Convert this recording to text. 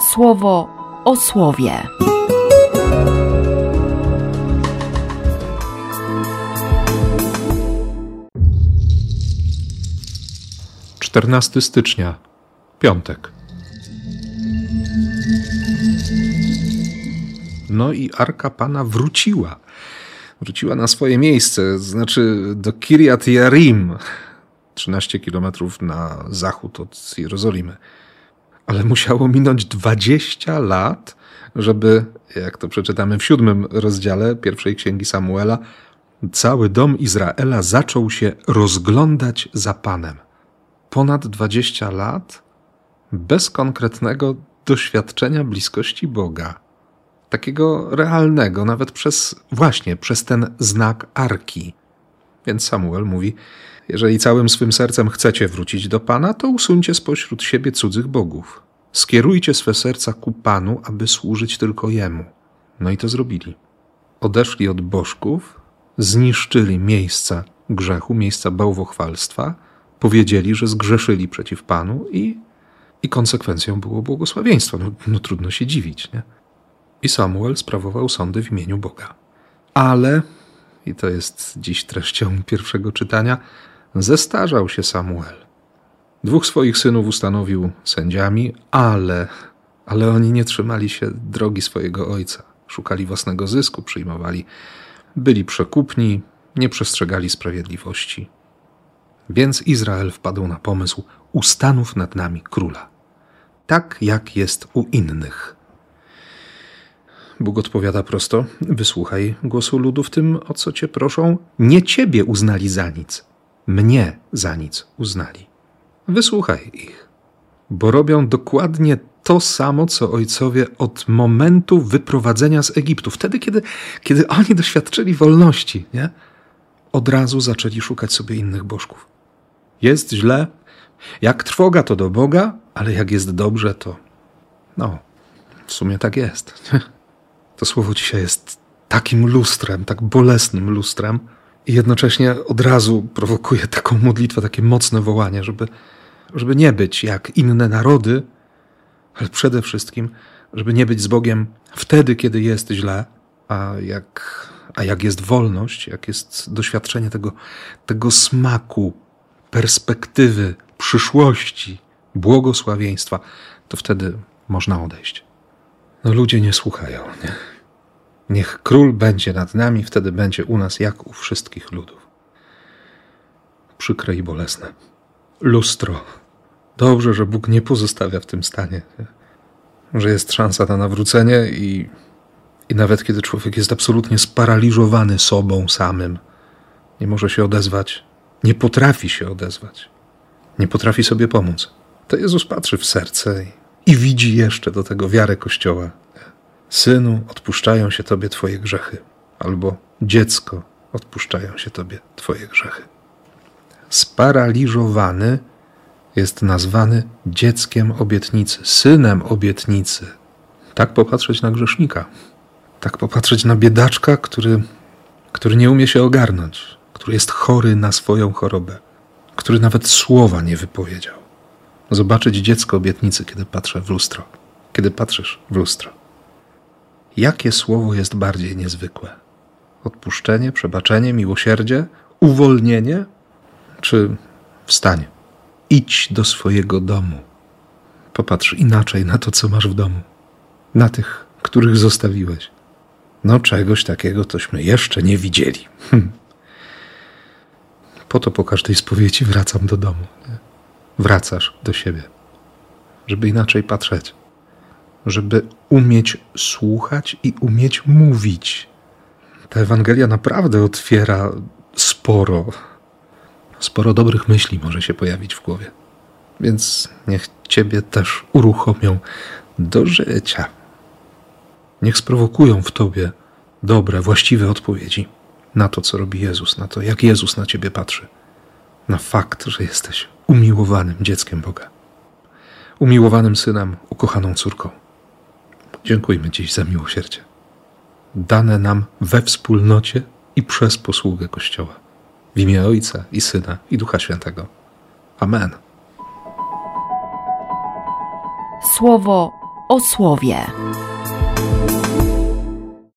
słowo o słowie. Czternasty stycznia, piątek. No i Arka Pana wróciła. Wróciła na swoje miejsce, znaczy do Kirjat Jarim, 13 kilometrów na zachód od Jerozolimy. Ale musiało minąć 20 lat, żeby, jak to przeczytamy w siódmym rozdziale pierwszej księgi Samuela, cały dom Izraela zaczął się rozglądać za Panem. Ponad 20 lat bez konkretnego doświadczenia bliskości Boga. Takiego realnego, nawet przez właśnie przez ten znak arki. Więc Samuel mówi: jeżeli całym swym sercem chcecie wrócić do Pana, to usuńcie spośród siebie cudzych bogów. Skierujcie swe serca ku Panu, aby służyć tylko Jemu. No i to zrobili. Odeszli od bożków, zniszczyli miejsca grzechu, miejsca bałwochwalstwa, powiedzieli, że zgrzeszyli przeciw Panu i, i konsekwencją było błogosławieństwo. No, no trudno się dziwić, nie? I Samuel sprawował sądy w imieniu Boga. Ale, i to jest dziś treścią pierwszego czytania, Zestarzał się Samuel. Dwóch swoich synów ustanowił sędziami, ale, ale oni nie trzymali się drogi swojego ojca. Szukali własnego zysku, przyjmowali, byli przekupni, nie przestrzegali sprawiedliwości. Więc Izrael wpadł na pomysł: ustanów nad nami króla, tak jak jest u innych. Bóg odpowiada prosto: Wysłuchaj głosu ludu w tym, o co cię proszą. Nie ciebie uznali za nic, mnie za nic uznali. Wysłuchaj ich, bo robią dokładnie to samo, co ojcowie od momentu wyprowadzenia z Egiptu. Wtedy, kiedy, kiedy oni doświadczyli wolności, nie? od razu zaczęli szukać sobie innych bożków. Jest źle, jak trwoga to do Boga, ale jak jest dobrze, to no, w sumie tak jest. To słowo dzisiaj jest takim lustrem, tak bolesnym lustrem, i jednocześnie od razu prowokuje taką modlitwę, takie mocne wołanie, żeby, żeby nie być jak inne narody, ale przede wszystkim, żeby nie być z Bogiem wtedy, kiedy jest źle, a jak, a jak jest wolność, jak jest doświadczenie tego, tego smaku, perspektywy, przyszłości, błogosławieństwa, to wtedy można odejść. No ludzie nie słuchają. Nie? Niech król będzie nad nami, wtedy będzie u nas jak u wszystkich ludów. Przykre i bolesne. Lustro. Dobrze, że Bóg nie pozostawia w tym stanie. Że jest szansa na nawrócenie i, i nawet kiedy człowiek jest absolutnie sparaliżowany sobą samym, nie może się odezwać, nie potrafi się odezwać, nie potrafi sobie pomóc. To Jezus patrzy w serce i, i widzi jeszcze do tego wiarę Kościoła, Synu, odpuszczają się Tobie Twoje grzechy, albo dziecko, odpuszczają się Tobie Twoje grzechy. Sparaliżowany jest nazwany dzieckiem obietnicy, synem obietnicy. Tak popatrzeć na grzesznika, tak popatrzeć na biedaczka, który, który nie umie się ogarnąć, który jest chory na swoją chorobę, który nawet słowa nie wypowiedział. Zobaczyć dziecko obietnicy, kiedy patrzę w lustro, kiedy patrzysz w lustro. Jakie słowo jest bardziej niezwykłe? Odpuszczenie, przebaczenie, miłosierdzie, uwolnienie? Czy wstań, idź do swojego domu. Popatrz inaczej na to, co masz w domu, na tych, których zostawiłeś. No, czegoś takiego tośmy jeszcze nie widzieli. Po to po każdej spowiedzi wracam do domu. Nie? Wracasz do siebie, żeby inaczej patrzeć żeby umieć słuchać i umieć mówić. Ta Ewangelia naprawdę otwiera sporo, sporo dobrych myśli może się pojawić w głowie. Więc niech Ciebie też uruchomią do życia. Niech sprowokują w Tobie dobre, właściwe odpowiedzi na to, co robi Jezus, na to, jak Jezus na Ciebie patrzy, na fakt, że jesteś umiłowanym dzieckiem Boga, umiłowanym synem, ukochaną córką. Dziękujmy dziś za miłosierdzie, dane nam we wspólnocie i przez posługę Kościoła. W imię Ojca i Syna i Ducha Świętego. Amen. Słowo o słowie.